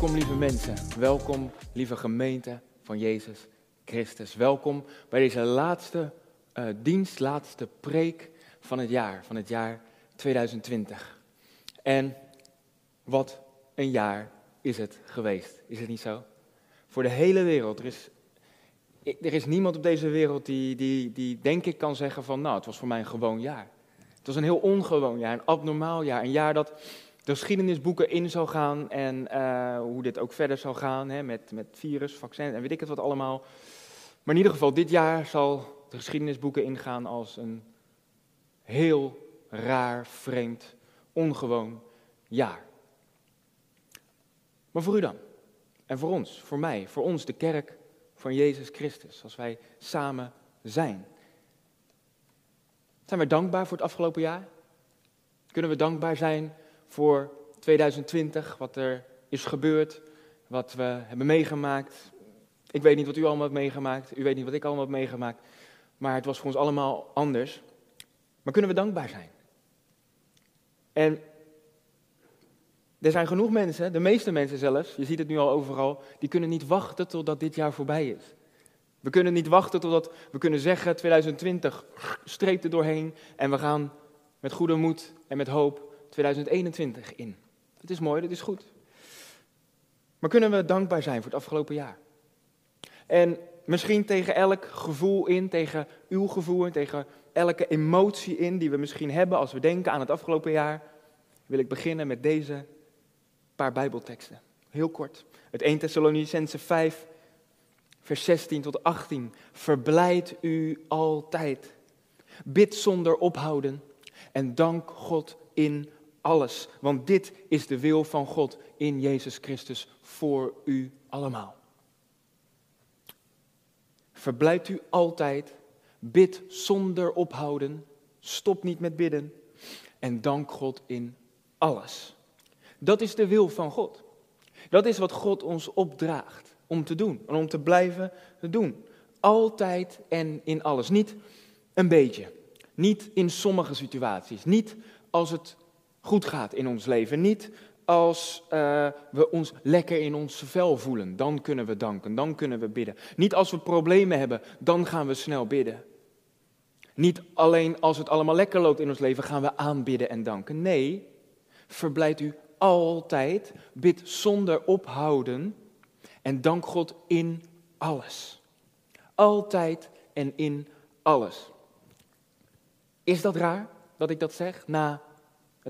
Welkom lieve mensen, welkom lieve gemeente van Jezus Christus. Welkom bij deze laatste uh, dienst, laatste preek van het jaar, van het jaar 2020. En wat een jaar is het geweest, is het niet zo? Voor de hele wereld. Er is, er is niemand op deze wereld die, die, die denk ik kan zeggen van nou, het was voor mij een gewoon jaar. Het was een heel ongewoon jaar, een abnormaal jaar, een jaar dat de geschiedenisboeken in zou gaan en uh, hoe dit ook verder zou gaan hè, met, met virus, vaccin en weet ik het wat allemaal. Maar in ieder geval, dit jaar zal de geschiedenisboeken ingaan als een heel raar, vreemd, ongewoon jaar. Maar voor u dan? En voor ons, voor mij, voor ons, de kerk van Jezus Christus, als wij samen zijn. Zijn wij dankbaar voor het afgelopen jaar? Kunnen we dankbaar zijn voor 2020, wat er is gebeurd, wat we hebben meegemaakt. Ik weet niet wat u allemaal hebt meegemaakt, u weet niet wat ik allemaal heb meegemaakt, maar het was voor ons allemaal anders. Maar kunnen we dankbaar zijn? En er zijn genoeg mensen, de meeste mensen zelfs, je ziet het nu al overal, die kunnen niet wachten totdat dit jaar voorbij is. We kunnen niet wachten totdat we kunnen zeggen 2020 streep er doorheen en we gaan met goede moed en met hoop 2021 in. Dat is mooi, dat is goed. Maar kunnen we dankbaar zijn voor het afgelopen jaar? En misschien tegen elk gevoel in, tegen uw gevoel tegen elke emotie in die we misschien hebben als we denken aan het afgelopen jaar, wil ik beginnen met deze paar Bijbelteksten. Heel kort. Het 1 Thessalonicense 5, vers 16 tot 18. Verblijd u altijd. Bid zonder ophouden en dank God in alles. Want dit is de wil van God in Jezus Christus voor u allemaal. Verblijd u altijd, bid zonder ophouden, stop niet met bidden en dank God in alles. Dat is de wil van God. Dat is wat God ons opdraagt om te doen en om te blijven doen. Altijd en in alles. Niet een beetje. Niet in sommige situaties. Niet als het goed gaat in ons leven. Niet als uh, we ons lekker in ons vel voelen, dan kunnen we danken, dan kunnen we bidden. Niet als we problemen hebben, dan gaan we snel bidden. Niet alleen als het allemaal lekker loopt in ons leven, gaan we aanbidden en danken. Nee, verblijd u altijd, bid zonder ophouden en dank God in alles. Altijd en in alles. Is dat raar dat ik dat zeg na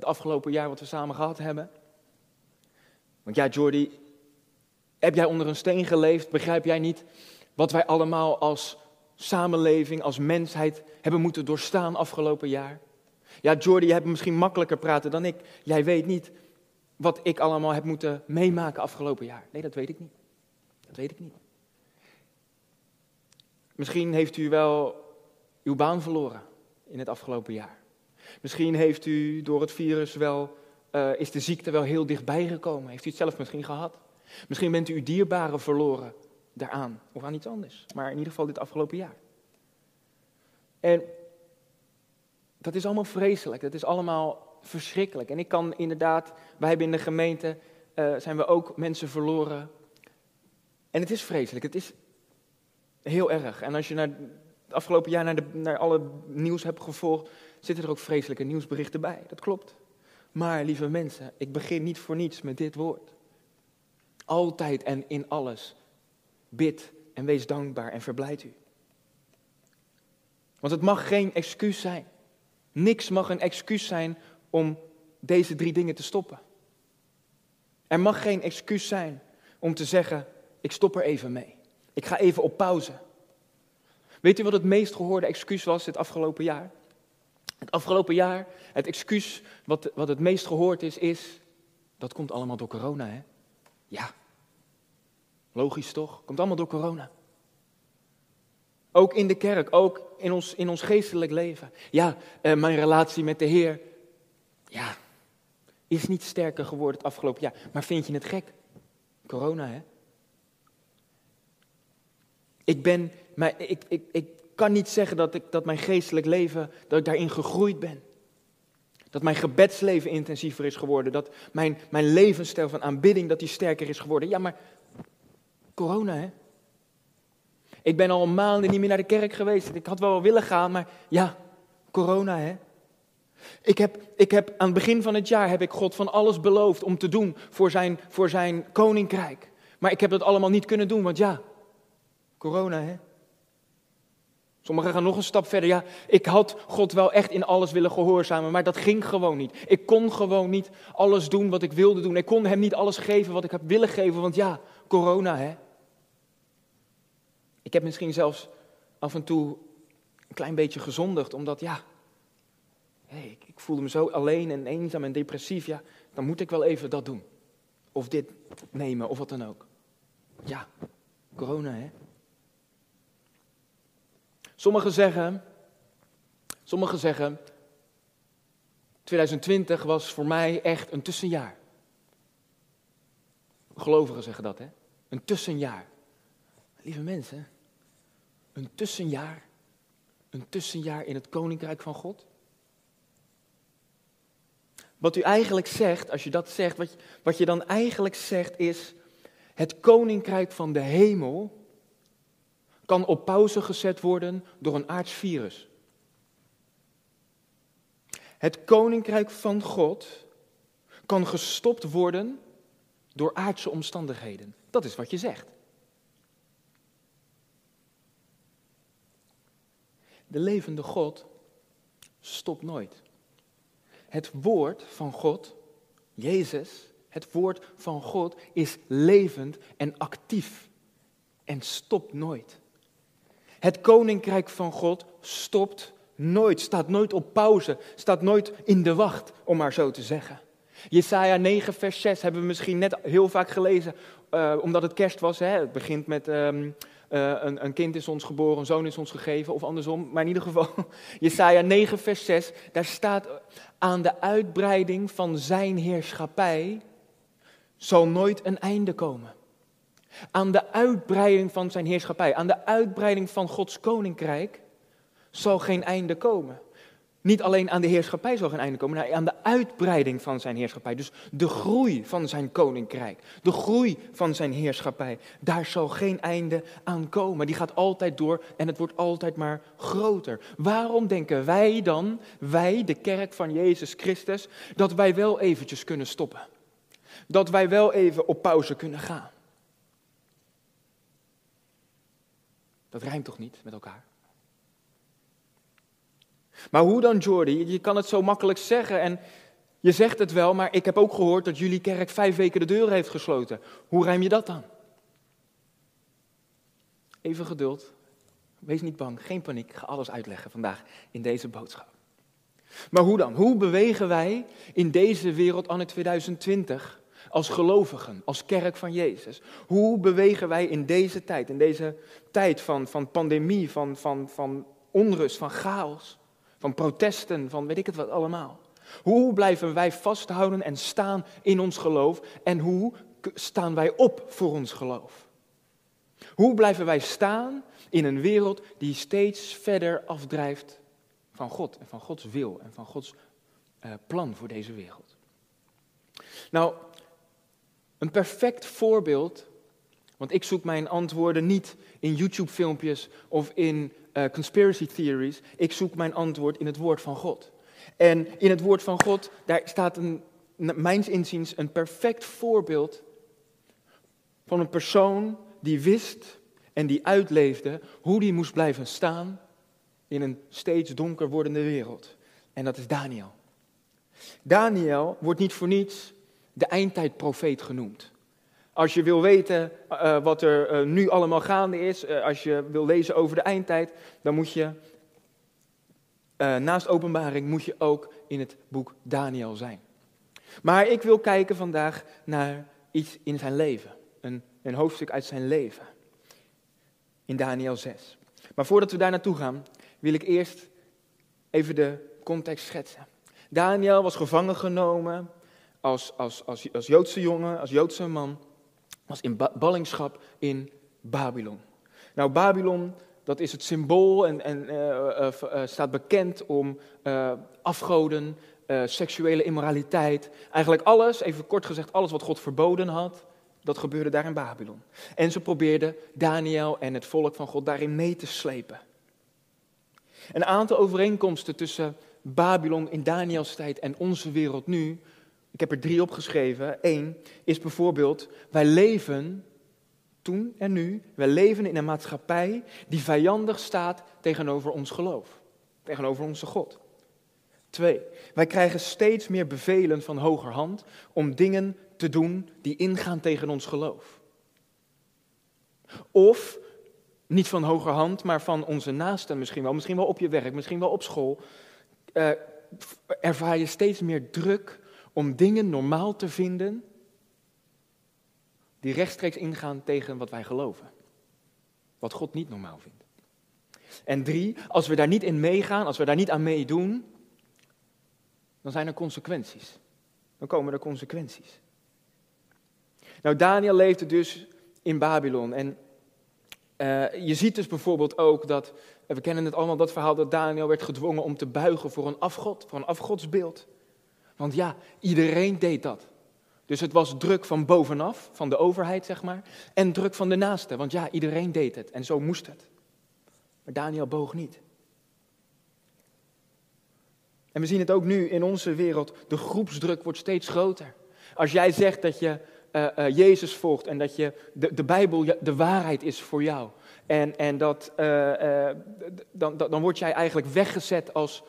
het afgelopen jaar wat we samen gehad hebben? Want ja, Jordi, heb jij onder een steen geleefd? Begrijp jij niet wat wij allemaal als samenleving, als mensheid hebben moeten doorstaan afgelopen jaar? Ja, Jordi, je hebt misschien makkelijker praten dan ik. Jij weet niet wat ik allemaal heb moeten meemaken afgelopen jaar. Nee, dat weet ik niet. Dat weet ik niet. Misschien heeft u wel uw baan verloren in het afgelopen jaar. Misschien heeft u door het virus wel, uh, is de ziekte wel heel dichtbij gekomen. Heeft u het zelf misschien gehad? Misschien bent u uw dierbaren verloren daaraan of aan iets anders. Maar in ieder geval dit afgelopen jaar. En dat is allemaal vreselijk. Dat is allemaal verschrikkelijk. En ik kan inderdaad, wij hebben in de gemeente, uh, zijn we ook mensen verloren. En het is vreselijk. Het is heel erg. En als je naar het afgelopen jaar naar, de, naar alle nieuws hebt gevolgd, zitten er ook vreselijke nieuwsberichten bij. Dat klopt. Maar lieve mensen, ik begin niet voor niets met dit woord. Altijd en in alles. Bid en wees dankbaar en verblijd u. Want het mag geen excuus zijn. Niks mag een excuus zijn om deze drie dingen te stoppen. Er mag geen excuus zijn om te zeggen: ik stop er even mee. Ik ga even op pauze. Weet u wat het meest gehoorde excuus was dit afgelopen jaar? Het afgelopen jaar, het excuus wat, wat het meest gehoord is, is, dat komt allemaal door corona, hè? Ja, logisch toch? Komt allemaal door corona. Ook in de kerk, ook in ons, in ons geestelijk leven. Ja, eh, mijn relatie met de Heer, ja, is niet sterker geworden het afgelopen jaar. Maar vind je het gek? Corona, hè? Ik ben, maar ik, ik, ik kan niet zeggen dat, ik, dat mijn geestelijk leven, dat ik daarin gegroeid ben. Dat mijn gebedsleven intensiever is geworden. Dat mijn, mijn levensstijl van aanbidding dat die sterker is geworden. Ja, maar corona hè. Ik ben al maanden niet meer naar de kerk geweest. Ik had wel willen gaan, maar ja, corona hè. Ik heb, ik heb aan het begin van het jaar heb ik God van alles beloofd om te doen voor zijn, voor zijn koninkrijk. Maar ik heb dat allemaal niet kunnen doen, want ja, corona hè. Sommigen gaan nog een stap verder. Ja, ik had God wel echt in alles willen gehoorzamen, maar dat ging gewoon niet. Ik kon gewoon niet alles doen wat ik wilde doen. Ik kon hem niet alles geven wat ik heb willen geven, want ja, corona hè. Ik heb misschien zelfs af en toe een klein beetje gezondigd, omdat ja, ik voelde me zo alleen en eenzaam en depressief. Ja, dan moet ik wel even dat doen. Of dit nemen, of wat dan ook. Ja, corona hè. Sommigen zeggen, sommigen zeggen, 2020 was voor mij echt een tussenjaar. Gelovigen zeggen dat, hè? Een tussenjaar. Lieve mensen, een tussenjaar, een tussenjaar in het koninkrijk van God. Wat u eigenlijk zegt, als je dat zegt, wat, wat je dan eigenlijk zegt is, het koninkrijk van de hemel kan op pauze gezet worden door een aards virus. Het koninkrijk van God kan gestopt worden door aardse omstandigheden. Dat is wat je zegt. De levende God stopt nooit. Het woord van God, Jezus, het woord van God is levend en actief en stopt nooit. Het koninkrijk van God stopt nooit, staat nooit op pauze, staat nooit in de wacht, om maar zo te zeggen. Jesaja 9, vers 6 hebben we misschien net heel vaak gelezen, uh, omdat het kerst was. Hè? Het begint met um, uh, een, een, kind is ons geboren, een zoon is ons gegeven, of andersom. Maar in ieder geval, Jesaja 9, vers 6, daar staat aan de uitbreiding van zijn heerschappij zal nooit een einde komen. Aan de uitbreiding van zijn heerschappij, aan de uitbreiding van Gods koninkrijk zal geen einde komen. Niet alleen aan de heerschappij zal geen einde komen, maar aan de uitbreiding van zijn heerschappij. Dus de groei van zijn koninkrijk, de groei van zijn heerschappij, daar zal geen einde aan komen. Die gaat altijd door en het wordt altijd maar groter. Waarom denken wij dan, wij, de kerk van Jezus Christus, dat wij wel eventjes kunnen stoppen? Dat wij wel even op pauze kunnen gaan? Dat rijmt toch niet met elkaar? Maar hoe dan, Jordi? Je kan het zo makkelijk zeggen en je zegt het wel, maar ik heb ook gehoord dat jullie kerk vijf weken de deur heeft gesloten. Hoe rijm je dat dan? Even geduld. Wees niet bang, geen paniek. Ik ga alles uitleggen vandaag in deze boodschap. Maar hoe dan? Hoe bewegen wij in deze wereld anno 2020 als gelovigen, als kerk van Jezus? Hoe bewegen wij in deze tijd, in deze tijd van, van pandemie, van, van, van onrust, van chaos, van protesten, van weet ik het wat allemaal? Hoe blijven wij vasthouden en staan in ons geloof en hoe staan wij op voor ons geloof? Hoe blijven wij staan in een wereld die steeds verder afdrijft van God en van Gods wil en van Gods uh, plan voor deze wereld? Nou, een perfect voorbeeld, want ik zoek mijn antwoorden niet in YouTube-filmpjes of in uh, conspiracy theories. Ik zoek mijn antwoord in het woord van God. En in het woord van God, daar staat een, mijns inziens een perfect voorbeeld van een persoon die wist en die uitleefde hoe die moest blijven staan in een steeds donker wordende wereld. En dat is Daniel. Daniel wordt niet voor niets de eindtijdprofeet genoemd. Als je wil weten uh, wat er uh, nu allemaal gaande is, als je wil lezen over de eindtijd, dan moet je naast openbaring moet je ook in het boek Daniel zijn. Maar ik wil kijken vandaag naar iets in zijn leven, een, een hoofdstuk uit zijn leven, in Daniel 6. Maar voordat we daar naartoe gaan, wil ik eerst even de context schetsen. Daniel was gevangen genomen als, als, als, als Joodse jongen, als Joodse man, was in ballingschap in Babylon. Nou, Babylon, dat is het symbool en, en uh, uh, staat bekend om afgoden, eh, seksuele immoraliteit. Eigenlijk alles, even kort gezegd, alles wat God verboden had, dat gebeurde daar in Babylon. En ze probeerden Daniel en het volk van God daarin mee te slepen. Een aantal overeenkomsten tussen Babylon in Daniels tijd en onze wereld nu. Ik heb er drie opgeschreven. Eén is bijvoorbeeld, wij leven toen en nu, wij leven in een maatschappij die vijandig staat tegenover ons geloof, tegenover onze God. Twee, wij krijgen steeds meer bevelen van hogerhand om dingen te doen die ingaan tegen ons geloof. Of, niet van hogerhand, maar van onze naasten misschien wel, misschien wel op je werk, misschien wel op school, uh, ervaar je steeds meer druk om dingen normaal te vinden die rechtstreeks ingaan tegen wat wij geloven. Wat God niet normaal vindt. En drie, als we daar niet in meegaan, als we daar niet aan meedoen, dan zijn er consequenties. Dan komen er consequenties. Nou, Daniel leefde dus in Babylon. En uh, je ziet dus bijvoorbeeld ook dat, we kennen het allemaal, dat verhaal dat Daniel werd gedwongen om te buigen voor een afgod, voor een afgodsbeeld. Want ja, iedereen deed dat. Dus het was druk van bovenaf, van de overheid zeg maar, en druk van de naaste. Want ja, iedereen deed het en zo moest het. Maar Daniel boog niet. En we zien het ook nu in onze wereld. De groepsdruk wordt steeds groter. Als jij zegt dat je uh, uh, Jezus volgt en dat je de, de Bijbel de waarheid is voor jou. En, en dat, uh, dan, dan word jij eigenlijk weggezet als,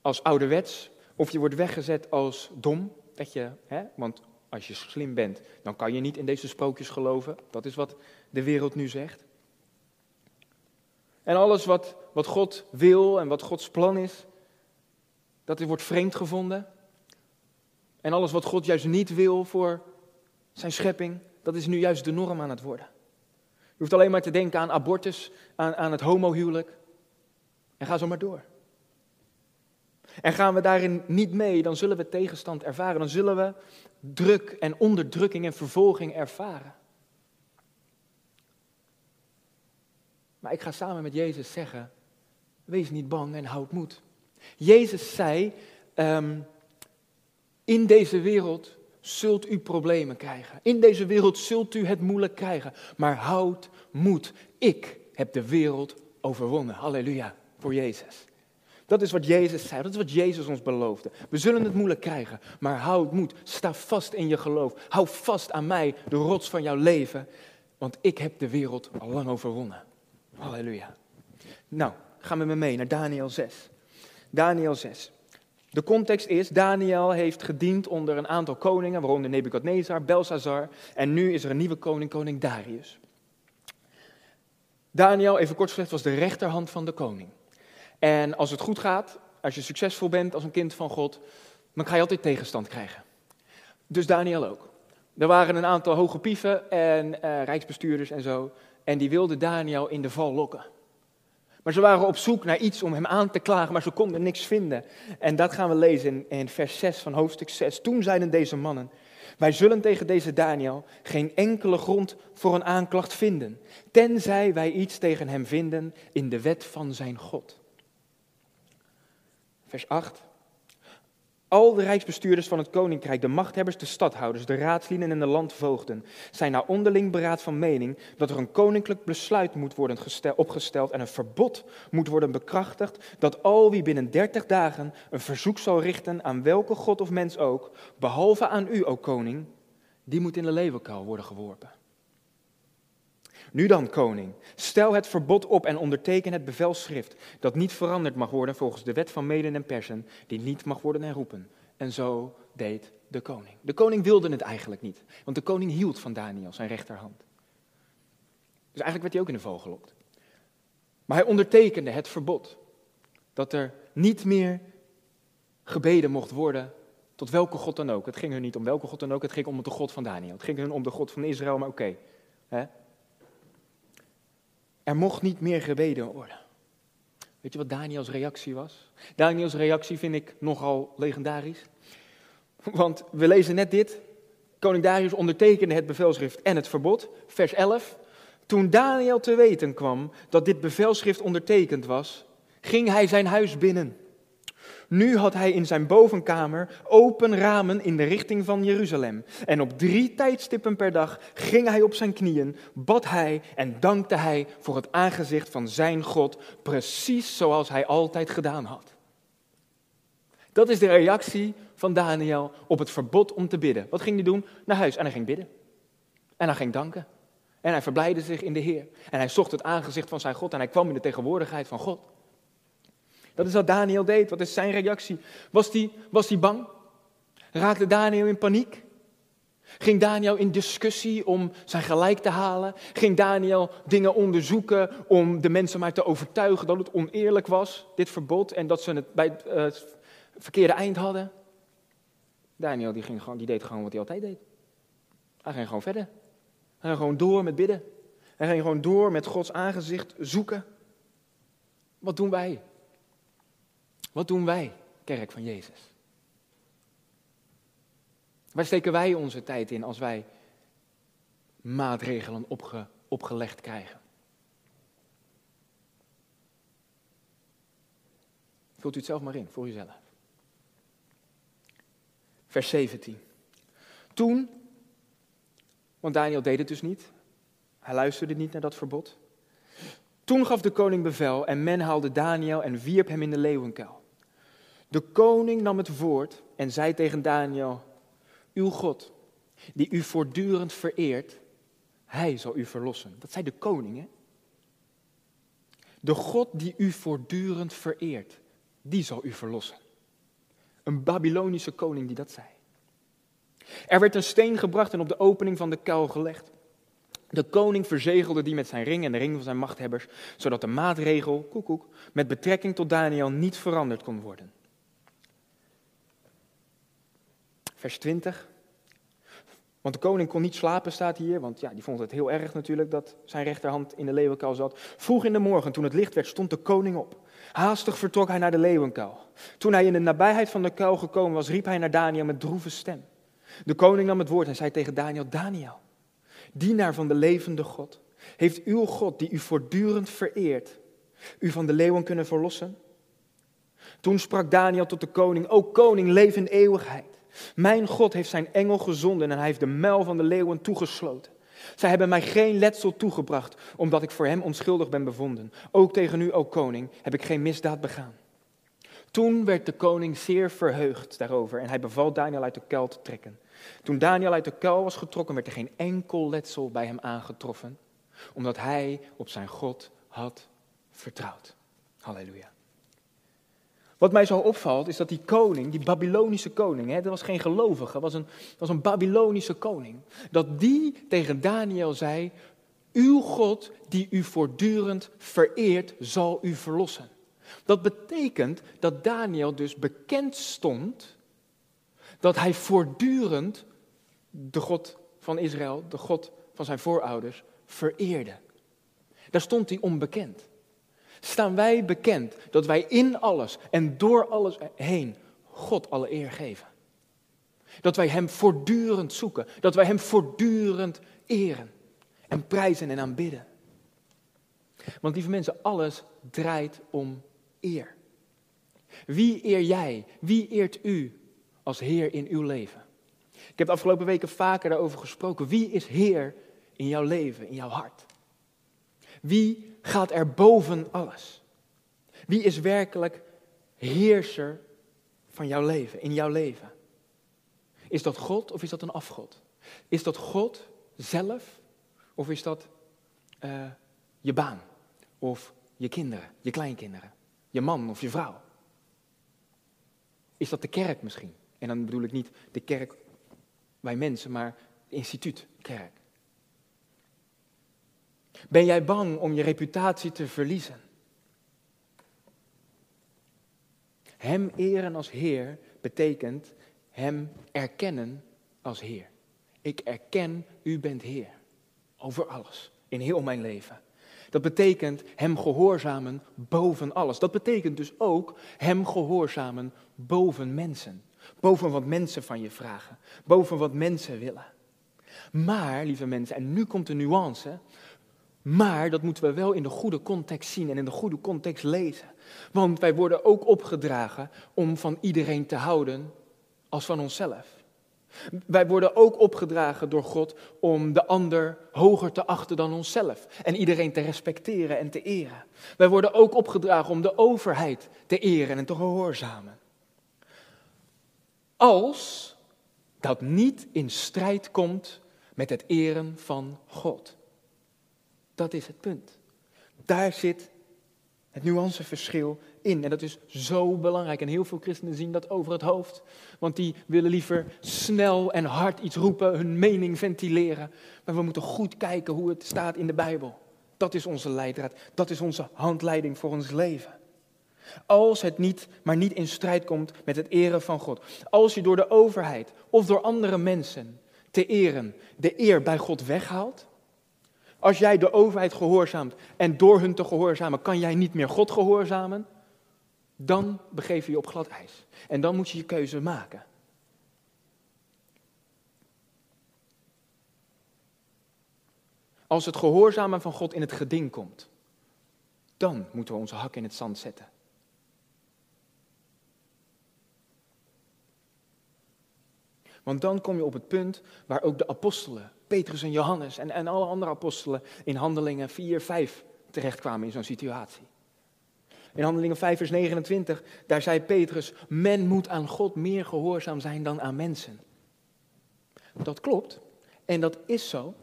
als ouderwets. Of je wordt weggezet als dom. Dat je, hè, want als je slim bent, dan kan je niet in deze sprookjes geloven. Dat is wat de wereld nu zegt. En alles wat, wat God wil en wat Gods plan is, dat wordt vreemd gevonden. En alles wat God juist niet wil voor zijn schepping, dat is nu juist de norm aan het worden. Je hoeft alleen maar te denken aan abortus, aan, aan het homohuwelijk. En ga zo maar door. En gaan we daarin niet mee, dan zullen we tegenstand ervaren. Dan zullen we druk en onderdrukking en vervolging ervaren. Maar ik ga samen met Jezus zeggen: wees niet bang en houd moed. Jezus zei: um, in deze wereld zult u problemen krijgen. In deze wereld zult u het moeilijk krijgen. Maar houd moed. Ik heb de wereld overwonnen. Halleluja voor Jezus. Dat is wat Jezus zei, dat is wat Jezus ons beloofde. We zullen het moeilijk krijgen, maar houd moed. Sta vast in je geloof. Hou vast aan mij, de rots van jouw leven. Want ik heb de wereld al lang overwonnen. Halleluja. Nou, gaan we me mee naar Daniel 6. Daniel 6. De context is, Daniel heeft gediend onder een aantal koningen, waaronder Nebukadnezar, Belshazzar. En nu is er een nieuwe koning, koning Darius. Daniel, even kort gezegd, was de rechterhand van de koning. En als het goed gaat, als je succesvol bent als een kind van God, dan ga je altijd tegenstand krijgen. Dus Daniel ook. Er waren een aantal hoge pieven en uh, rijksbestuurders en zo. En die wilden Daniel in de val lokken. Maar ze waren op zoek naar iets om hem aan te klagen, maar ze konden niks vinden. En dat gaan we lezen in, in vers 6 van hoofdstuk 6. Toen zeiden deze mannen, wij zullen tegen deze Daniel geen enkele grond voor een aanklacht vinden, tenzij wij iets tegen hem vinden in de wet van zijn God. Vers 8. Al de rijksbestuurders van het koninkrijk, de machthebbers, de stadhouders, de raadslieden en de landvoogden zijn naar onderling beraad van mening dat er een koninklijk besluit moet worden opgesteld en een verbod moet worden bekrachtigd dat al wie binnen dertig dagen een verzoek zal richten aan welke god of mens ook, behalve aan u, o koning, die moet in de leeuwenkuil worden geworpen. Nu dan, koning, stel het verbod op en onderteken het bevelschrift, dat niet veranderd mag worden volgens de wet van Meden en Persen, die niet mag worden herroepen. En zo deed de koning. De koning wilde het eigenlijk niet, want de koning hield van Daniel, zijn rechterhand. Dus eigenlijk werd hij ook in de val gelokt. Maar hij ondertekende het verbod dat er niet meer gebeden mocht worden tot welke God dan ook. Het ging hun niet om welke God dan ook, het ging om de God van Daniel. Het ging hun om de God van Israël, maar oké. Er mocht niet meer gebeden worden. Weet je wat Daniels reactie was? Daniels reactie vind ik nogal legendarisch. Want we lezen net dit. Koning Darius ondertekende het bevelschrift en het verbod. Vers 11. Toen Daniel te weten kwam dat dit bevelschrift ondertekend was, ging hij zijn huis binnen. Nu had hij in zijn bovenkamer open ramen in de richting van Jeruzalem. En op drie tijdstippen per dag ging hij op zijn knieën, bad hij en dankte hij voor het aangezicht van zijn God, precies zoals hij altijd gedaan had. Dat is de reactie van Daniel op het verbod om te bidden. Wat ging hij doen? Naar huis en hij ging bidden. En hij ging danken. En hij verblijde zich in de Heer. En hij zocht het aangezicht van zijn God en hij kwam in de tegenwoordigheid van God. Dat is wat Daniel deed. Wat is zijn reactie? Was hij was bang? Raakte Daniel in paniek? Ging Daniel in discussie om zijn gelijk te halen? Ging Daniel dingen onderzoeken om de mensen maar te overtuigen dat het oneerlijk was, dit verbod, en dat ze het bij het uh, verkeerde eind hadden? Daniel die ging gewoon, die deed gewoon wat hij altijd deed. Hij ging gewoon verder. Hij ging gewoon door met bidden. Hij ging gewoon door met Gods aangezicht zoeken. Wat doen wij? Wat doen wij, kerk van Jezus? Waar steken wij onze tijd in als wij maatregelen opge, opgelegd krijgen? Vult u het zelf maar in, voor uzelf. Vers 17. Toen, want Daniel deed het dus niet, hij luisterde niet naar dat verbod. Toen gaf de koning bevel en men haalde Daniel en wierp hem in de leeuwenkuil. De koning nam het woord en zei tegen Daniel: Uw God, die u voortdurend vereert, hij zal u verlossen. Dat zei de koning, hè? De God die u voortdurend vereert, die zal u verlossen. Een Babylonische koning die dat zei. Er werd een steen gebracht en op de opening van de kuil gelegd. De koning verzegelde die met zijn ring en de ring van zijn machthebbers, zodat de maatregel, koekoek, met betrekking tot Daniel niet veranderd kon worden. Vers 20. Want de koning kon niet slapen, staat hier, want ja, die vond het heel erg natuurlijk dat zijn rechterhand in de leeuwenkuil zat. Vroeg in de morgen, toen het licht werd, stond de koning op. Haastig vertrok hij naar de leeuwenkuil. Toen hij in de nabijheid van de kuil gekomen was, riep hij naar Daniel met droeve stem. De koning nam het woord en zei tegen Daniel, Daniel, dienaar van de levende God, heeft uw God, die u voortdurend vereert, u van de leeuwen kunnen verlossen? Toen sprak Daniel tot de koning, o koning, leef in eeuwigheid. Mijn God heeft zijn engel gezonden en hij heeft de muil van de leeuwen toegesloten. Zij hebben mij geen letsel toegebracht, omdat ik voor hem onschuldig ben bevonden. Ook tegen u, o koning, heb ik geen misdaad begaan. Toen werd de koning zeer verheugd daarover en hij beval Daniel uit de kuil te trekken. Toen Daniel uit de kuil was getrokken, werd er geen enkel letsel bij hem aangetroffen, omdat hij op zijn God had vertrouwd. Halleluja. Wat mij zo opvalt is dat die koning, die Babylonische koning, hè, dat was geen gelovige, was een, dat was een Babylonische koning, dat die tegen Daniel zei, uw God die u voortdurend vereert, zal u verlossen. Dat betekent dat Daniel dus bekend stond dat hij voortdurend de God van Israël, de God van zijn voorouders, vereerde. Daar stond hij onbekend staan wij bekend dat wij in alles en door alles heen God alle eer geven. Dat wij Hem voortdurend zoeken, dat wij Hem voortdurend eren en prijzen en aanbidden. Want lieve mensen, alles draait om eer. Wie eer jij? Wie eert u als Heer in uw leven? Ik heb de afgelopen weken vaker daarover gesproken. Wie is Heer in jouw leven, in jouw hart? Wie gaat er boven alles? Wie is werkelijk heerser van jouw leven, in jouw leven? Is dat God of is dat een afgod? Is dat God zelf of is dat uh, je baan of je kinderen, je kleinkinderen, je man of je vrouw? Is dat de kerk misschien? En dan bedoel ik niet de kerk bij mensen, maar het instituut kerk. Ben jij bang om je reputatie te verliezen? Hem eren als Heer betekent Hem erkennen als Heer. Ik erken, U bent Heer. Over alles, in heel mijn leven. Dat betekent Hem gehoorzamen boven alles. Dat betekent dus ook Hem gehoorzamen boven mensen. Boven wat mensen van je vragen. Boven wat mensen willen. Maar, lieve mensen, en nu komt de nuance. Maar dat moeten we wel in de goede context zien en in de goede context lezen. Want wij worden ook opgedragen om van iedereen te houden als van onszelf. Wij worden ook opgedragen door God om de ander hoger te achten dan onszelf en iedereen te respecteren en te eren. Wij worden ook opgedragen om de overheid te eren en te gehoorzamen. Als dat niet in strijd komt met het eren van God. Dat is het punt. Daar zit het nuanceverschil in. En dat is zo belangrijk. En heel veel christenen zien dat over het hoofd. Want die willen liever snel en hard iets roepen, hun mening ventileren. Maar we moeten goed kijken hoe het staat in de Bijbel. Dat is onze leidraad. Dat is onze handleiding voor ons leven. Als het niet, maar niet in strijd komt met het eren van God. Als je door de overheid of door andere mensen te eren de eer bij God weghaalt. Als jij de overheid gehoorzaamt en door hun te gehoorzamen kan jij niet meer God gehoorzamen. Dan begeef je je op glad ijs. En dan moet je je keuze maken. Als het gehoorzamen van God in het geding komt, dan moeten we onze hak in het zand zetten. Want dan kom je op het punt waar ook de apostelen, Petrus en Johannes en, en alle andere apostelen in Handelingen 4, 5 terechtkwamen in zo'n situatie. In Handelingen 5, vers 29, daar zei Petrus, men moet aan God meer gehoorzaam zijn dan aan mensen. Dat klopt en dat is zo,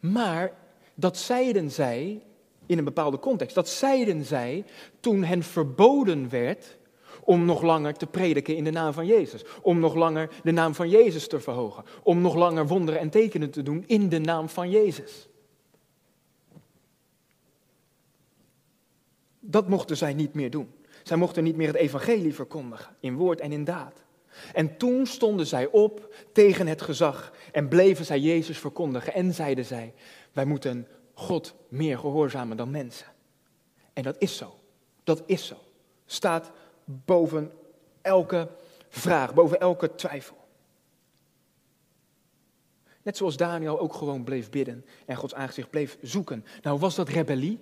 maar dat zeiden zij in een bepaalde context. Dat zeiden zij toen hen verboden werd om nog langer te prediken in de naam van Jezus. Om nog langer de naam van Jezus te verhogen. Om nog langer wonderen en tekenen te doen in de naam van Jezus. Dat mochten zij niet meer doen. Zij mochten niet meer het evangelie verkondigen, in woord en in daad. En toen stonden zij op tegen het gezag en bleven zij Jezus verkondigen en zeiden zij, wij moeten God meer gehoorzamen dan mensen. En dat is zo. Dat is zo. Staat boven elke vraag, boven elke twijfel. Net zoals Daniel ook gewoon bleef bidden en Gods aangezicht bleef zoeken. Nou, was dat rebellie?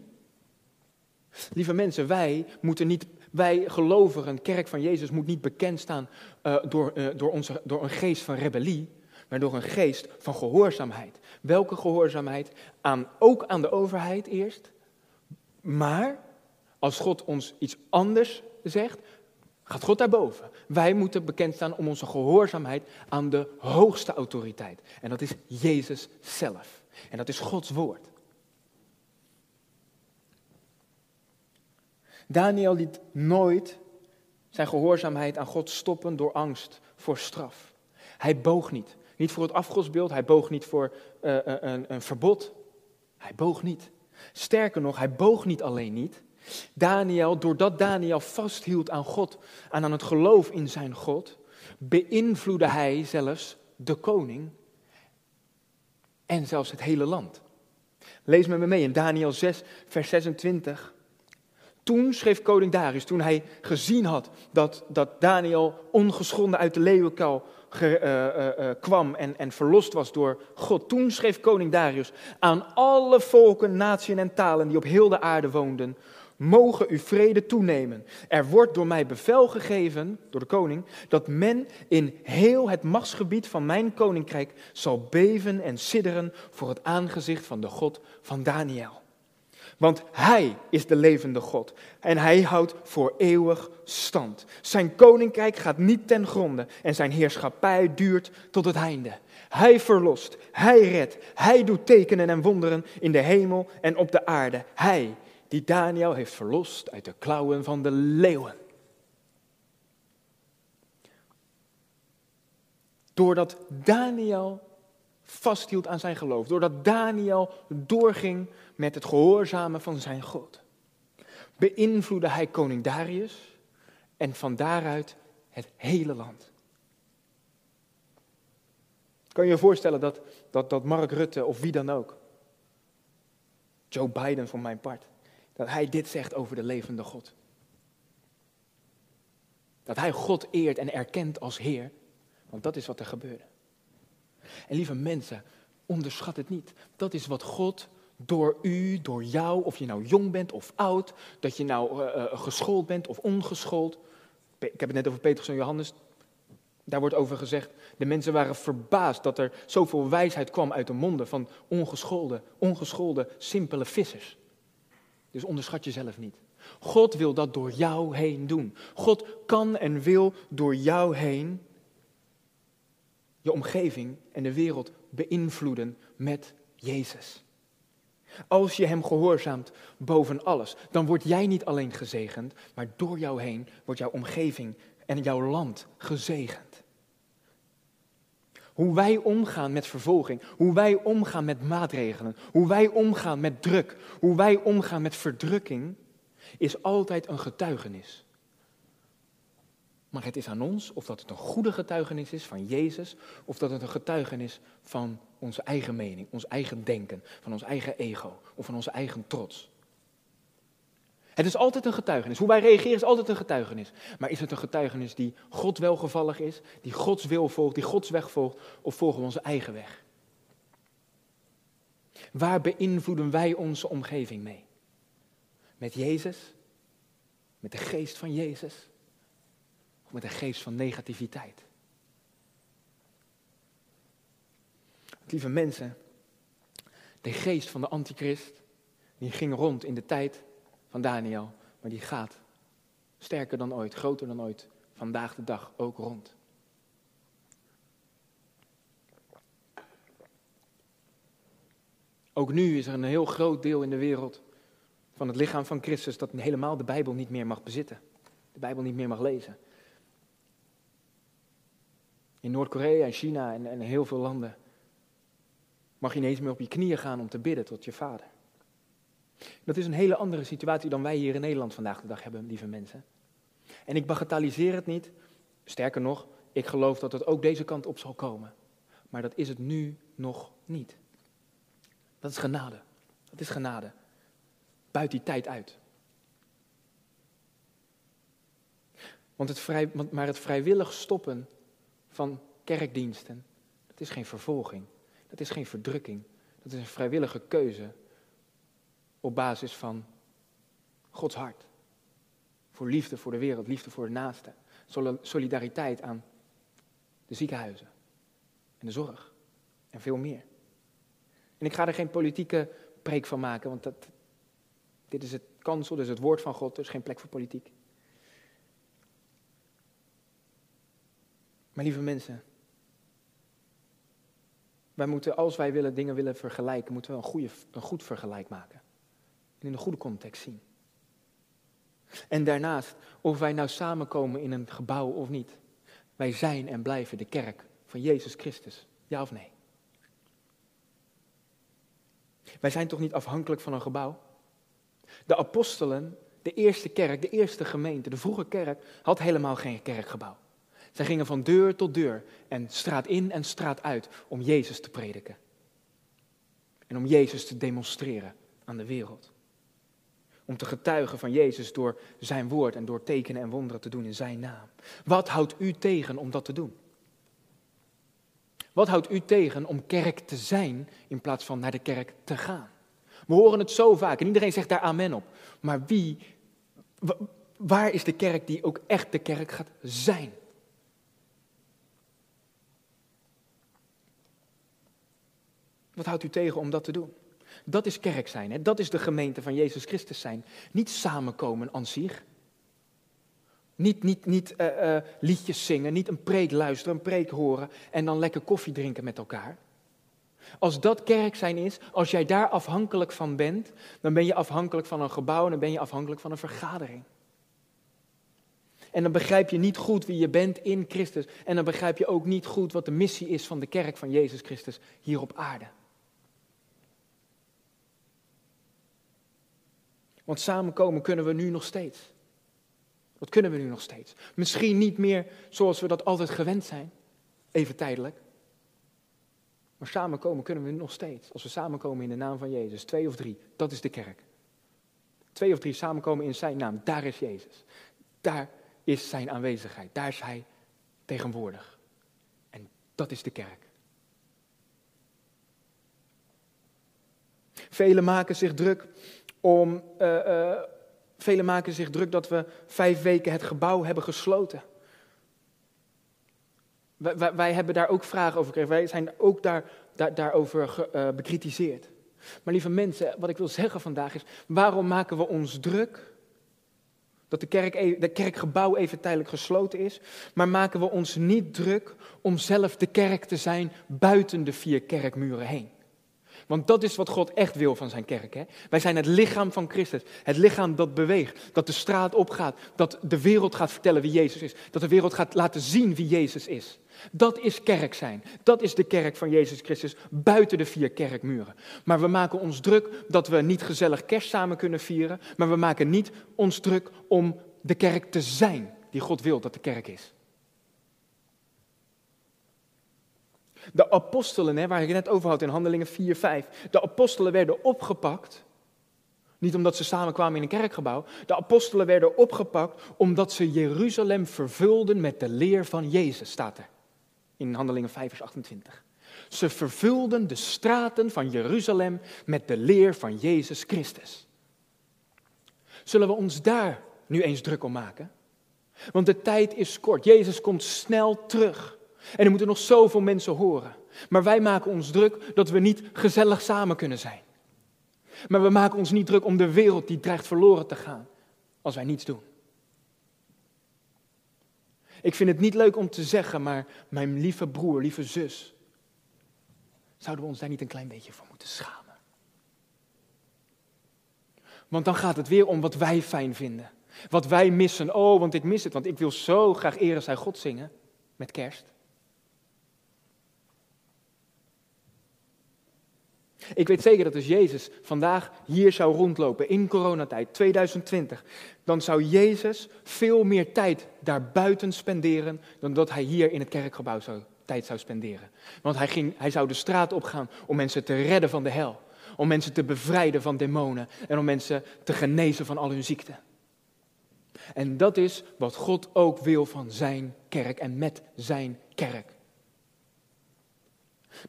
Lieve mensen, wij moeten niet, wij gelovigen, kerk van Jezus, moet niet bekend staan uh, door, uh, door, onze, door een geest van rebellie, maar door een geest van gehoorzaamheid. Welke gehoorzaamheid? Aan, ook aan de overheid eerst, maar als God ons iets anders zegt, gaat God daarboven. Wij moeten bekend staan om onze gehoorzaamheid aan de hoogste autoriteit. En dat is Jezus zelf. En dat is Gods woord. Daniel liet nooit zijn gehoorzaamheid aan God stoppen door angst voor straf. Hij boog niet. Niet voor het afgodsbeeld, hij boog niet voor uh, een, een verbod. Hij boog niet. Sterker nog, hij boog niet alleen niet, Daniel, doordat Daniel vasthield aan God en aan het geloof in zijn God, beïnvloedde hij zelfs de koning en zelfs het hele land. Lees met me mee in Daniel 6, vers 26. Toen schreef koning Darius, toen hij gezien had dat, dat Daniel ongeschonden uit de leeuwenkuil ge, uh, uh, uh, kwam en, en verlost was door God. Toen schreef koning Darius aan alle volken, naties en talen die op heel de aarde woonden mogen u vrede toenemen. Er wordt door mij bevel gegeven, door de koning, dat men in heel het machtsgebied van mijn koninkrijk zal beven en sidderen voor het aangezicht van de God van Daniel. Want hij is de levende God en hij houdt voor eeuwig stand. Zijn koninkrijk gaat niet ten gronde en zijn heerschappij duurt tot het einde. Hij verlost, hij redt, hij doet tekenen en wonderen in de hemel en op de aarde. Hij die Daniel heeft verlost uit de klauwen van de leeuwen. Doordat Daniel vasthield aan zijn geloof, doordat Daniel doorging met het gehoorzamen van zijn God, beïnvloedde hij koning Darius en van daaruit het hele land. Kan je je voorstellen dat, dat, dat Mark Rutte of wie dan ook, Joe Biden voor mijn part, dat hij dit zegt over de levende God. Dat hij God eert en erkent als Heer, want dat is wat er gebeurde. En lieve mensen, onderschat het niet. Dat is wat God door u, door jou, of je nou jong bent of oud, dat je nou uh, geschoold bent of ongeschoold. Ik heb het net over Petrus en Johannes. Daar wordt over gezegd, de mensen waren verbaasd dat er zoveel wijsheid kwam uit de monden van ongeschoolde, ongeschoolde, simpele vissers. Dus onderschat jezelf niet. God wil dat door jou heen doen. God kan en wil door jou heen je omgeving en de wereld beïnvloeden met Jezus. Als je Hem gehoorzaamt boven alles, dan word jij niet alleen gezegend, maar door jou heen wordt jouw omgeving en jouw land gezegend. Hoe wij omgaan met vervolging, hoe wij omgaan met maatregelen, hoe wij omgaan met druk, hoe wij omgaan met verdrukking, is altijd een getuigenis. Maar het is aan ons of dat het een goede getuigenis is van Jezus, of dat het een getuigenis van onze eigen mening, ons eigen denken, van ons eigen ego of van onze eigen trots. Het is altijd een getuigenis. Hoe wij reageren is altijd een getuigenis. Maar is het een getuigenis die God welgevallig is, die Gods wil volgt, die Gods weg volgt, of volgen we onze eigen weg? Waar beïnvloeden wij onze omgeving mee? Met Jezus? Met de geest van Jezus? Of met de geest van negativiteit? Lieve mensen, de geest van de antichrist, die ging rond in de tijd van Daniel, maar die gaat sterker dan ooit, groter dan ooit, vandaag de dag ook rond. Ook nu is er een heel groot deel in de wereld van het lichaam van Christus dat helemaal de Bijbel niet meer mag bezitten. De Bijbel niet meer mag lezen. In Noord-Korea en China en, en heel veel landen mag je ineens meer op je knieën gaan om te bidden tot je vader. Dat is een hele andere situatie dan wij hier in Nederland vandaag de dag hebben, lieve mensen. En ik bagatelliseer het niet. Sterker nog, ik geloof dat het ook deze kant op zal komen. Maar dat is het nu nog niet. Dat is genade. Dat is genade. Buit die tijd uit. Want het vrij, maar het vrijwillig stoppen van kerkdiensten, dat is geen vervolging. Dat is geen verdrukking. Dat is een vrijwillige keuze op basis van Gods hart. Voor liefde voor de wereld, liefde voor de naaste. Solidariteit aan de ziekenhuizen en de zorg en veel meer. En ik ga er geen politieke preek van maken, want dat, dit is het kansel, dit is het woord van God, is geen plek voor politiek. Maar lieve mensen, wij moeten, als wij willen, dingen willen vergelijken, moeten we een, goede, een goed vergelijk maken. En in een goede context zien. En daarnaast, of wij nou samenkomen in een gebouw of niet. Wij zijn en blijven de kerk van Jezus Christus. Ja of nee? Wij zijn toch niet afhankelijk van een gebouw? De apostelen, de eerste kerk, de eerste gemeente, de vroege kerk, had helemaal geen kerkgebouw. Zij gingen van deur tot deur en straat in en straat uit om Jezus te prediken. En om Jezus te demonstreren aan de wereld. Om te getuigen van Jezus door zijn woord en door tekenen en wonderen te doen in zijn naam. Wat houdt u tegen om dat te doen? Wat houdt u tegen om kerk te zijn in plaats van naar de kerk te gaan? We horen het zo vaak en iedereen zegt daar amen op. Maar wie, waar is de kerk die ook echt de kerk gaat zijn? Wat houdt u tegen om dat te doen? Dat is kerk zijn, hè? dat is de gemeente van Jezus Christus zijn. Niet samenkomen aan zich. Niet, niet, niet uh, uh, liedjes zingen, niet een preek luisteren, een preek horen en dan lekker koffie drinken met elkaar. Als dat kerk zijn is, als jij daar afhankelijk van bent, dan ben je afhankelijk van een gebouw en dan ben je afhankelijk van een vergadering. En dan begrijp je niet goed wie je bent in Christus. En dan begrijp je ook niet goed wat de missie is van de kerk van Jezus Christus hier op aarde. Want samenkomen kunnen we nu nog steeds. Dat kunnen we nu nog steeds. Misschien niet meer zoals we dat altijd gewend zijn, even tijdelijk. Maar samenkomen kunnen we nog steeds. Als we samenkomen in de naam van Jezus, twee of drie, dat is de kerk. Twee of drie samenkomen in zijn naam, daar is Jezus. Daar is zijn aanwezigheid, daar is hij tegenwoordig. En dat is de kerk. Velen maken zich druk om. Uh, velen maken zich druk dat we vijf weken het gebouw hebben gesloten. Wij, wij, hebben daar ook vragen over gekregen. Wij zijn ook daar, daar, daarover ge, uh, bekritiseerd. Maar lieve mensen, wat ik wil zeggen vandaag is: waarom maken we ons druk dat de, kerk, e-, de kerkgebouw even tijdelijk gesloten is, maar maken we ons niet druk om zelf de kerk te zijn buiten de vier kerkmuren heen? Want dat is wat God echt wil van zijn kerk. Hè? Wij zijn het lichaam van Christus. Het lichaam dat beweegt, dat de straat opgaat, dat de wereld gaat vertellen wie Jezus is. Dat de wereld gaat laten zien wie Jezus is. Dat is kerk zijn. Dat is de kerk van Jezus Christus buiten de vier kerkmuren. Maar we maken ons druk dat we niet gezellig kerst samen kunnen vieren. Maar we maken niet ons druk om de kerk te zijn die God wil dat de kerk is. De apostelen, hè, waar ik het net over had in Handelingen 4, 5. De apostelen werden opgepakt. Niet omdat ze samenkwamen in een kerkgebouw. De apostelen werden opgepakt omdat ze Jeruzalem vervulden met de leer van Jezus, staat er. In Handelingen 5, vers 28. Ze vervulden de straten van Jeruzalem met de leer van Jezus Christus. Zullen we ons daar nu eens druk om maken? Want de tijd is kort. Jezus komt snel terug. En er moeten nog zoveel mensen horen. Maar wij maken ons druk dat we niet gezellig samen kunnen zijn. Maar we maken ons niet druk om de wereld die dreigt verloren te gaan als wij niets doen. Ik vind het niet leuk om te zeggen, maar mijn lieve broer, lieve zus, zouden we ons daar niet een klein beetje voor moeten schamen? Want dan gaat het weer om wat wij fijn vinden. Wat wij missen. Oh, want ik mis het, want ik wil zo graag eren zij God zingen met kerst. Ik weet zeker dat als Jezus vandaag hier zou rondlopen in coronatijd 2020, dan zou Jezus veel meer tijd daarbuiten spenderen dan dat hij hier in het kerkgebouw zou, tijd zou spenderen. Want hij, ging, hij zou de straat opgaan om mensen te redden van de hel, om mensen te bevrijden van demonen en om mensen te genezen van al hun ziekten. En dat is wat God ook wil van zijn kerk en met zijn kerk.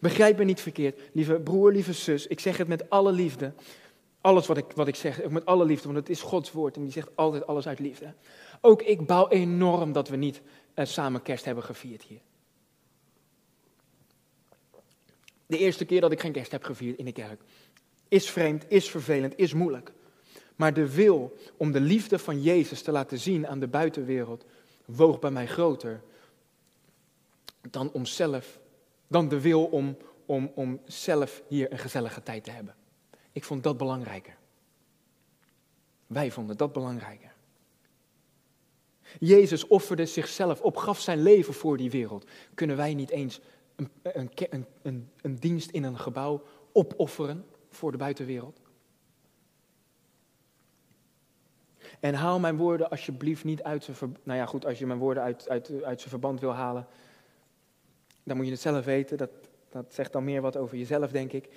Begrijp me niet verkeerd, lieve broer, lieve zus. Ik zeg het met alle liefde. Alles wat ik, wat ik zeg, met alle liefde, want het is Gods woord en die zegt altijd alles uit liefde. Ook ik bouw enorm dat we niet uh, samen kerst hebben gevierd hier. De eerste keer dat ik geen kerst heb gevierd in de kerk. Is vreemd, is vervelend, is moeilijk. Maar de wil om de liefde van Jezus te laten zien aan de buitenwereld woog bij mij groter dan om zelf dan de wil om, om, om zelf hier een gezellige tijd te hebben. Ik vond dat belangrijker. Wij vonden dat belangrijker. Jezus offerde zichzelf op, gaf zijn leven voor die wereld. Kunnen wij niet eens een, een, een, een dienst in een gebouw opofferen voor de buitenwereld? En haal mijn woorden alsjeblieft niet uit zijn. Nou ja, goed, als je mijn woorden uit, uit, uit zijn verband wil halen, dan moet je het zelf weten. Dat, dat zegt dan meer wat over jezelf, denk ik.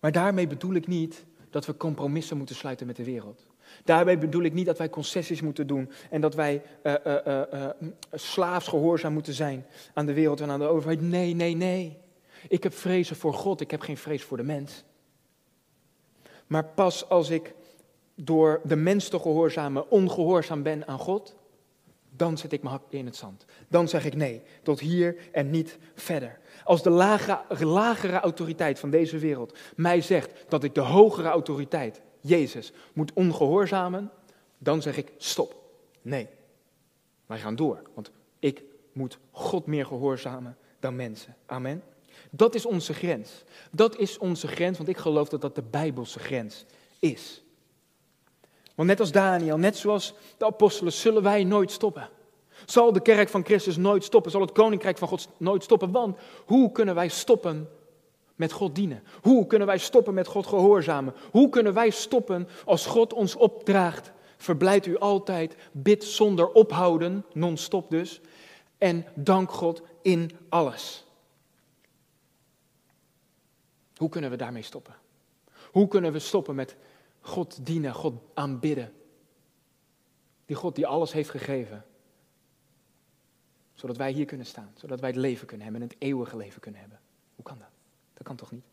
Maar daarmee bedoel ik niet dat we compromissen moeten sluiten met de wereld. Daarmee bedoel ik niet dat wij concessies moeten doen en dat wij uh, slaafs gehoorzaam moeten zijn aan de wereld en aan de overheid. Nee, nee, nee. Ik heb vrezen voor God, ik heb geen vrees voor de mens. Maar pas als ik door de mens te gehoorzamen ongehoorzaam ben aan God, dan zet ik mijn hak in het zand. Dan zeg ik nee, tot hier en niet verder. Als de lagere, lagere autoriteit van deze wereld mij zegt dat ik de hogere autoriteit, Jezus, moet ongehoorzamen, dan zeg ik stop. Nee, wij gaan door, want ik moet God meer gehoorzamen dan mensen. Amen. Dat is onze grens. Dat is onze grens, want ik geloof dat dat de Bijbelse grens is. Net als Daniel, net zoals de apostelen, zullen wij nooit stoppen. Zal de kerk van Christus nooit stoppen? Zal het koninkrijk van God nooit stoppen? Want hoe kunnen wij stoppen met God dienen? Hoe kunnen wij stoppen met God gehoorzamen? Hoe kunnen wij stoppen als God ons opdraagt? Verblijd u altijd, bid zonder ophouden, non-stop dus. En dank God in alles. Hoe kunnen we daarmee stoppen? Hoe kunnen we stoppen met God dienen, God aanbidden. Die God die alles heeft gegeven. Zodat wij hier kunnen staan, zodat wij het leven kunnen hebben en het eeuwige leven kunnen hebben. Hoe kan dat? Dat kan toch niet?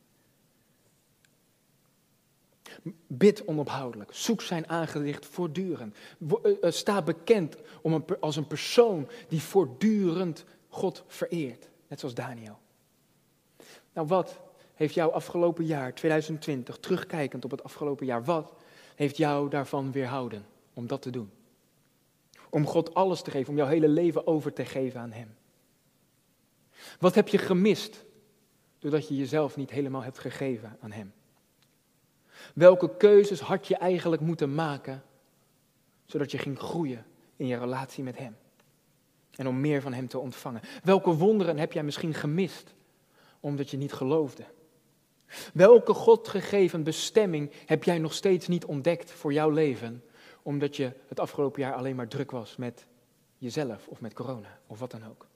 Bid onophoudelijk. Zoek zijn aangezicht voortdurend. Eh, eh, Sta bekend om als een persoon die voortdurend God vereert. Net zoals Daniel. Nou, wat heeft jou afgelopen jaar, 2020, terugkijkend op het afgelopen jaar, wat heeft jou daarvan weerhouden om dat te doen? Om God alles te geven, om jouw hele leven over te geven aan Hem. Wat heb je gemist doordat je jezelf niet helemaal hebt gegeven aan Hem? Welke keuzes had je eigenlijk moeten maken zodat je ging groeien in je relatie met Hem? En om meer van Hem te ontvangen. Welke wonderen heb jij misschien gemist omdat je niet geloofde? Welke God gegeven bestemming heb jij nog steeds niet ontdekt voor jouw leven, omdat je het afgelopen jaar alleen maar druk was met jezelf of met corona of wat dan ook?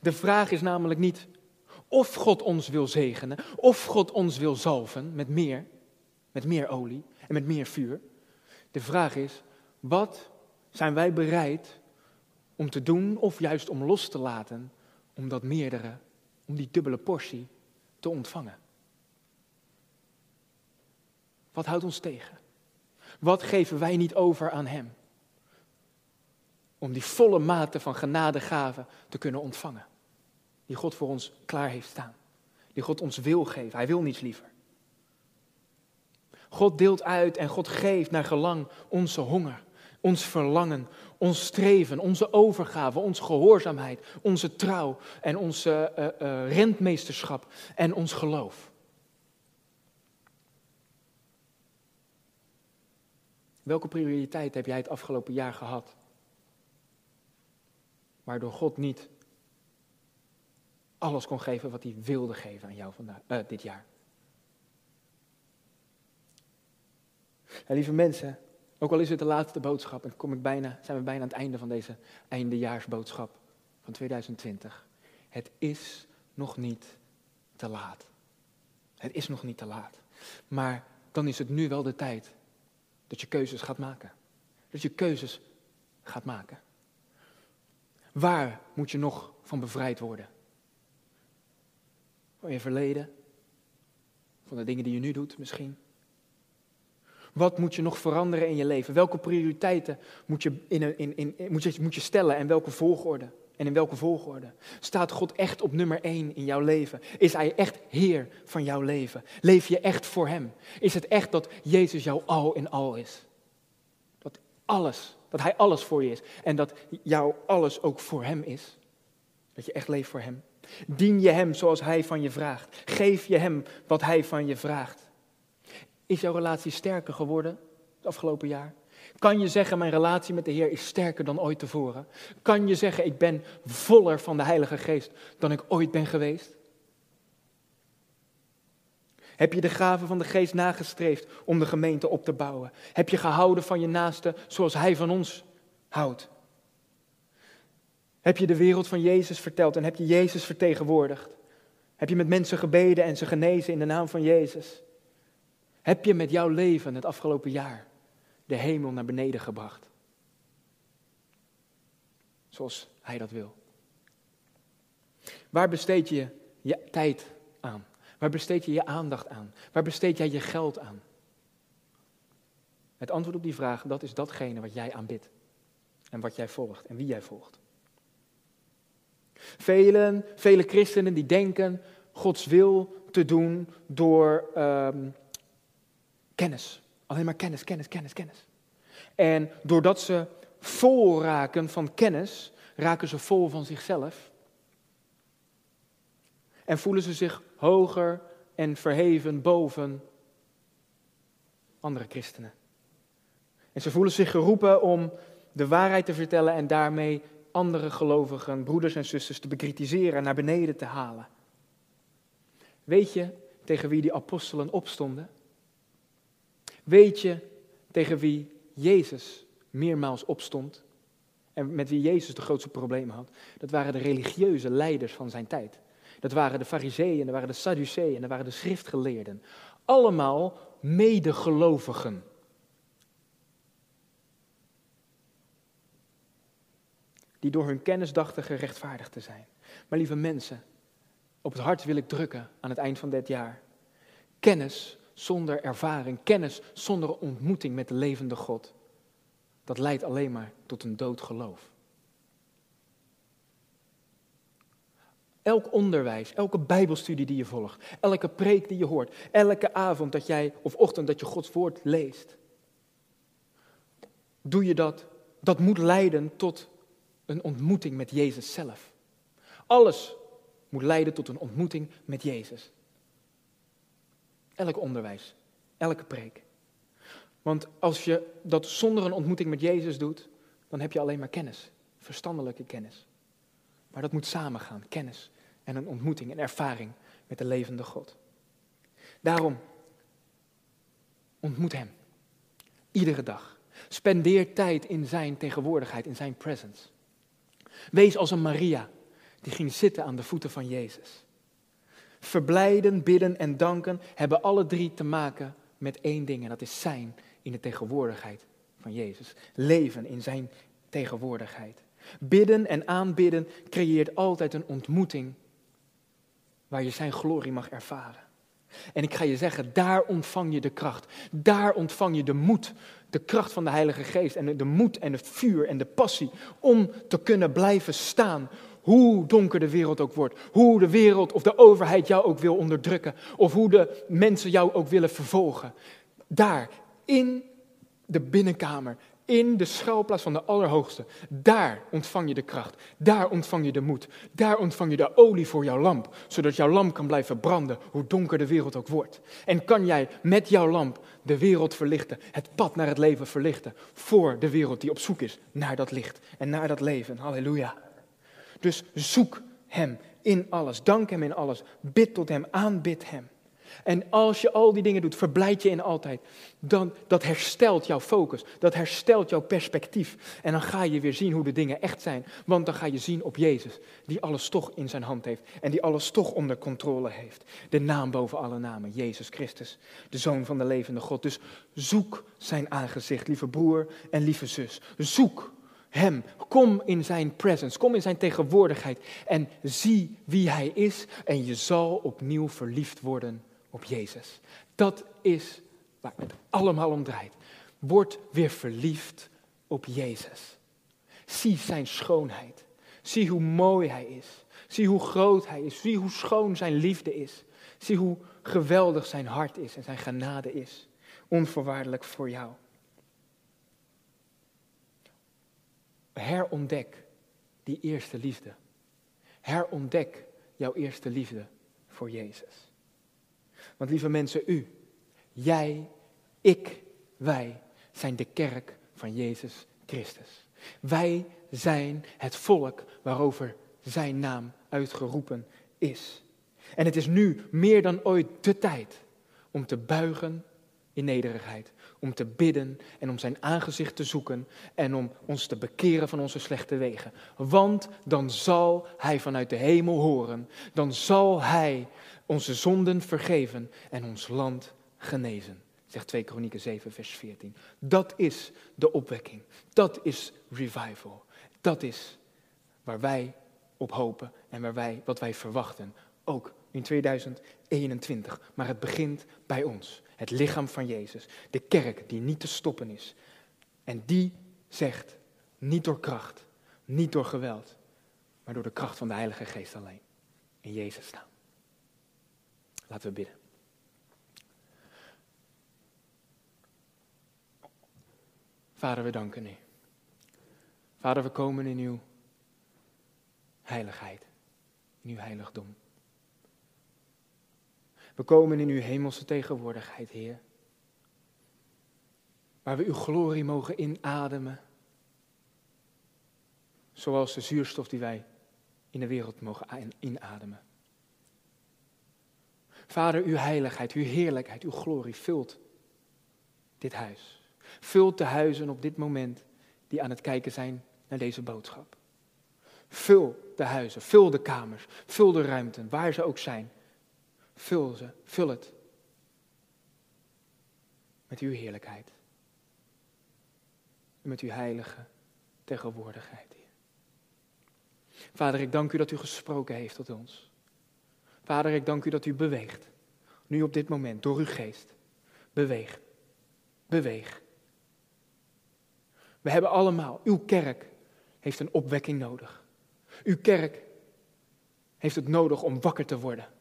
De vraag is namelijk niet of God ons wil zegenen, of God ons wil zalven met meer, met meer olie en met meer vuur. De vraag is, wat zijn wij bereid om te doen of juist om los te laten, om dat meerdere, om die dubbele portie te ontvangen? Wat houdt ons tegen? Wat geven wij niet over aan Hem? Om die volle mate van genadegaven te kunnen ontvangen. Die God voor ons klaar heeft staan. Die God ons wil geven. Hij wil niets liever. God deelt uit en God geeft naar gelang onze honger, ons verlangen, ons streven, onze overgave, onze gehoorzaamheid, onze trouw en onze eh, rentmeesterschap en ons geloof. Welke prioriteit heb jij het afgelopen jaar gehad? Waardoor God niet alles kon geven wat hij wilde geven aan jou vandaag, eh, dit jaar. En lieve mensen, ook al is het de laatste boodschap en kom ik bijna, zijn we bijna aan het einde van deze eindejaarsboodschap van 2020. Het is nog niet te laat. Het is nog niet te laat. Maar dan is het nu wel de tijd dat je keuzes gaat maken. Dat je keuzes gaat maken. Waar moet je nog van bevrijd worden? Van je verleden? Van de dingen die je nu doet misschien? Wat moet je nog veranderen in je leven? Welke prioriteiten moet je, in, in, in, moet je, moet je stellen en welke volgorde? En in welke volgorde? Staat God echt op nummer één in jouw leven? Is Hij echt Heer van jouw leven? Leef je echt voor Hem? Is het echt dat Jezus jouw al in al is? Dat alles, dat Hij alles voor je is en dat jouw alles ook voor Hem is? Dat je echt leeft voor Hem? Dien je Hem zoals Hij van je vraagt? Geef je Hem wat Hij van je vraagt? Is jouw relatie sterker geworden het afgelopen jaar? Kan je zeggen, mijn relatie met de Heer is sterker dan ooit tevoren? Kan je zeggen, ik ben voller van de Heilige Geest dan ik ooit ben geweest? Heb je de gaven van de Geest nagestreefd om de gemeente op te bouwen? Heb je gehouden van je naaste zoals Hij van ons houdt? Heb je de wereld van Jezus verteld en heb je Jezus vertegenwoordigd? Heb je met mensen gebeden en ze genezen in de naam van Jezus? Heb je met jouw leven het afgelopen jaar de hemel naar beneden gebracht? Zoals Hij dat wil. Waar besteed je je tijd aan? Waar besteed je je aandacht aan? Waar besteed jij je geld aan? Het antwoord op die vraag, dat is datgene wat jij aanbidt. En wat jij volgt en wie jij volgt. Velen, vele christenen die denken Gods wil te doen door um, kennis. Alleen maar kennis, kennis, kennis, kennis. En doordat ze vol raken van kennis, raken ze vol van zichzelf. En voelen ze zich hoger en verheven boven andere christenen. En ze voelen zich geroepen om de waarheid te vertellen en daarmee andere gelovigen, broeders en zusters te bekritiseren en naar beneden te halen. Weet je tegen wie die apostelen opstonden? Weet je tegen wie Jezus meermaals opstond? En met wie Jezus de grootste problemen had? Dat waren de religieuze leiders van zijn tijd. Dat waren de fariseeën, dat waren de sadduceeën, dat waren de schriftgeleerden. Allemaal medegelovigen. Die door hun kennis dachten gerechtvaardigd te zijn. Maar lieve mensen, op het hart wil ik drukken aan het eind van dit jaar. Kennis zonder ervaring, kennis zonder ontmoeting met de levende God, dat leidt alleen maar tot een dood geloof. Elk onderwijs, elke bijbelstudie die je volgt, elke preek die je hoort, elke avond dat jij of ochtend dat je Gods woord leest, doe je dat, dat moet leiden tot een ontmoeting met Jezus zelf. Alles moet leiden tot een ontmoeting met Jezus. Elk onderwijs, elke preek. Want als je dat zonder een ontmoeting met Jezus doet, dan heb je alleen maar kennis, verstandelijke kennis. Maar dat moet samengaan, kennis en een ontmoeting, een ervaring met de levende God. Daarom, ontmoet Hem. Iedere dag. Spendeer tijd in Zijn tegenwoordigheid, in Zijn presence. Wees als een Maria, die ging zitten aan de voeten van Jezus. Verblijden, bidden en danken hebben alle drie te maken met één ding en dat is zijn in de tegenwoordigheid van Jezus. Leven in zijn tegenwoordigheid. Bidden en aanbidden creëert altijd een ontmoeting waar je zijn glorie mag ervaren. En ik ga je zeggen, daar ontvang je de kracht. Daar ontvang je de moed, de kracht van de Heilige Geest en de moed en het vuur en de passie om te kunnen blijven staan. Hoe donker de wereld ook wordt, hoe de wereld of de overheid jou ook wil onderdrukken, of hoe de mensen jou ook willen vervolgen. Daar, in de binnenkamer, in de schuilplaats van de Allerhoogste. Daar ontvang je de kracht. Daar ontvang je de moed. Daar ontvang je de olie voor jouw lamp. Zodat jouw lamp kan blijven branden, hoe donker de wereld ook wordt. En kan jij met jouw lamp de wereld verlichten. Het pad naar het leven verlichten. Voor de wereld die op zoek is naar dat licht en naar dat leven. Halleluja. Dus zoek Hem in alles. Dank Hem in alles. Bid tot Hem. Aanbid Hem. En als je al die dingen doet, verblijd je in altijd. Dan, dat herstelt jouw focus, dat herstelt jouw perspectief. En dan ga je weer zien hoe de dingen echt zijn. Want dan ga je zien op Jezus, die alles toch in zijn hand heeft. En die alles toch onder controle heeft. De naam boven alle namen, Jezus Christus, de Zoon van de levende God. Dus zoek zijn aangezicht, lieve broer en lieve zus. Zoek hem. Kom in zijn presence, kom in zijn tegenwoordigheid en zie wie hij is en je zal opnieuw verliefd worden op Jezus. Dat is waar het allemaal om draait. Word weer verliefd op Jezus. Zie zijn schoonheid. Zie hoe mooi hij is. Zie hoe groot hij is. Zie hoe schoon zijn liefde is. Zie hoe geweldig zijn hart is en zijn genade is. Onvoorwaardelijk voor jou. Herontdek die eerste liefde. Herontdek jouw eerste liefde voor Jezus. Want lieve mensen, u, jij, ik, wij zijn de kerk van Jezus Christus. Wij zijn het volk waarover zijn naam uitgeroepen is. En het is nu meer dan ooit de tijd om te buigen nederigheid, om te bidden en om zijn aangezicht te zoeken en om ons te bekeren van onze slechte wegen. Want dan zal hij vanuit de hemel horen, dan zal hij onze zonden vergeven en ons land genezen. Zegt 2 Kronieken 7, vers 14. Dat is de opwekking. Dat is revival. Dat is waar wij op hopen en waar wij, wat wij verwachten. Ook in 2021. Maar het begint bij ons. Het lichaam van Jezus. De kerk die niet te stoppen is. En die zegt, niet door kracht, niet door geweld, maar door de kracht van de Heilige Geest alleen. In Jezus staan. Laten we bidden. Vader, we danken u. Vader, we komen in uw heiligheid, in uw heiligdom. We komen in uw hemelse tegenwoordigheid, Heer. Waar we uw glorie mogen inademen. Zoals de zuurstof die wij in de wereld mogen inademen. Vader, uw heiligheid, uw heerlijkheid, uw glorie vult dit huis. Vult de huizen op dit moment die aan het kijken zijn naar deze boodschap. Vul de huizen, vul de kamers, vul de ruimten, waar ze ook zijn. Vul ze, vul het met uw heerlijkheid. En met uw heilige tegenwoordigheid. Vader, ik dank u dat u gesproken heeft tot ons. Vader, ik dank u dat u beweegt. Nu op dit moment, door uw geest. beweeg. Beweeg. We hebben allemaal, uw kerk heeft een opwekking nodig. Uw kerk heeft het nodig om wakker te worden.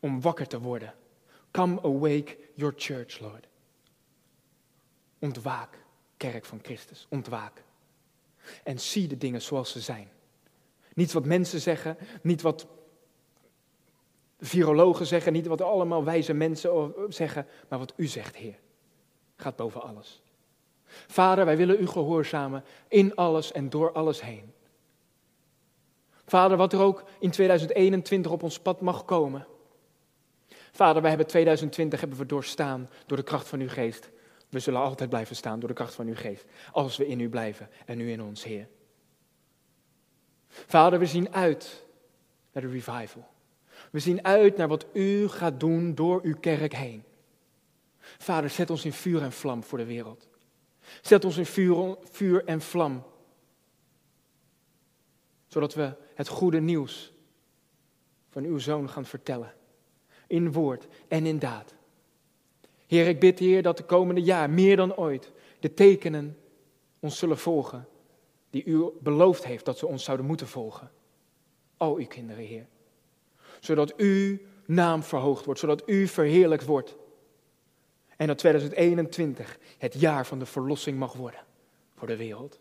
Om wakker te worden. Come awake your church, Lord. Ontwaak, kerk van Christus. Ontwaak. En zie de dingen zoals ze zijn. Niet wat mensen zeggen, niet wat virologen zeggen, niet wat allemaal wijze mensen zeggen, maar wat u zegt, Heer. Gaat boven alles. Vader, wij willen u gehoorzamen in alles en door alles heen. Vader, wat er ook in 2021 op ons pad mag komen. Vader, wij hebben 2020 hebben we doorstaan door de kracht van uw geest. We zullen altijd blijven staan door de kracht van uw geest. Als we in u blijven en u in ons, Heer. Vader, we zien uit naar de revival. We zien uit naar wat u gaat doen door uw kerk heen. Vader, zet ons in vuur en vlam voor de wereld. Zet ons in vuur, vuur en vlam. Zodat we het goede nieuws van uw zoon gaan vertellen. In woord en in daad. Heer, ik bid, Heer, dat de komende jaar meer dan ooit de tekenen ons zullen volgen die u beloofd heeft dat ze ons zouden moeten volgen. Al uw kinderen, Heer. Zodat uw naam verhoogd wordt, zodat u verheerlijkt wordt. En dat 2021 het jaar van de verlossing mag worden voor de wereld.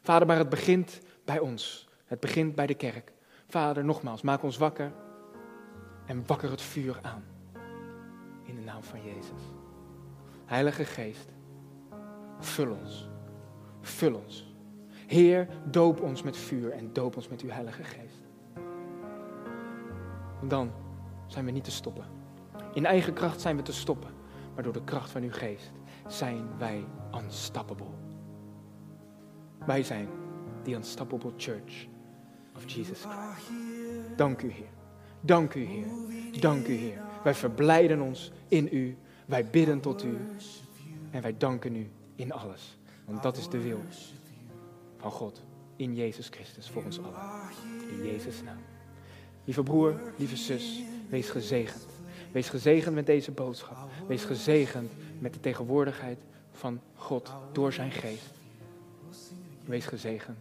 Vader, maar het begint bij ons. Het begint bij de kerk. Vader, nogmaals, maak ons wakker en wakker het vuur aan. In de naam van Jezus. Heilige Geest, vul ons. Vul ons. Heer, doop ons met vuur en doop ons met uw Heilige Geest. Want dan zijn we niet te stoppen. In eigen kracht zijn we te stoppen. Maar door de kracht van uw geest zijn wij unstoppable. Wij zijn the unstoppable church of Jesus Christ. Dank u, Heer. Dank u, Heer. Dank u, Heer. Wij verblijden ons in u. Wij bidden tot u. En wij danken u in alles. Want dat is de wil van God in Jezus Christus voor ons allen. In Jezus' naam. Lieve broer, lieve zus, wees gezegend. Wees gezegend met deze boodschap. Wees gezegend met de tegenwoordigheid van God door zijn geest. Wees gezegend.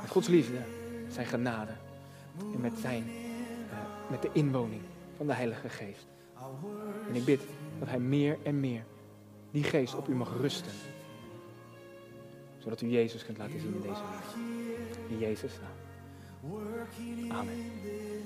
Met Gods liefde, zijn genade en met, zijn, met de inwoning van de Heilige Geest. En ik bid dat Hij meer en meer die geest op u mag rusten. Zodat u Jezus kunt laten zien in deze wereld. In Jezus naam. Amen.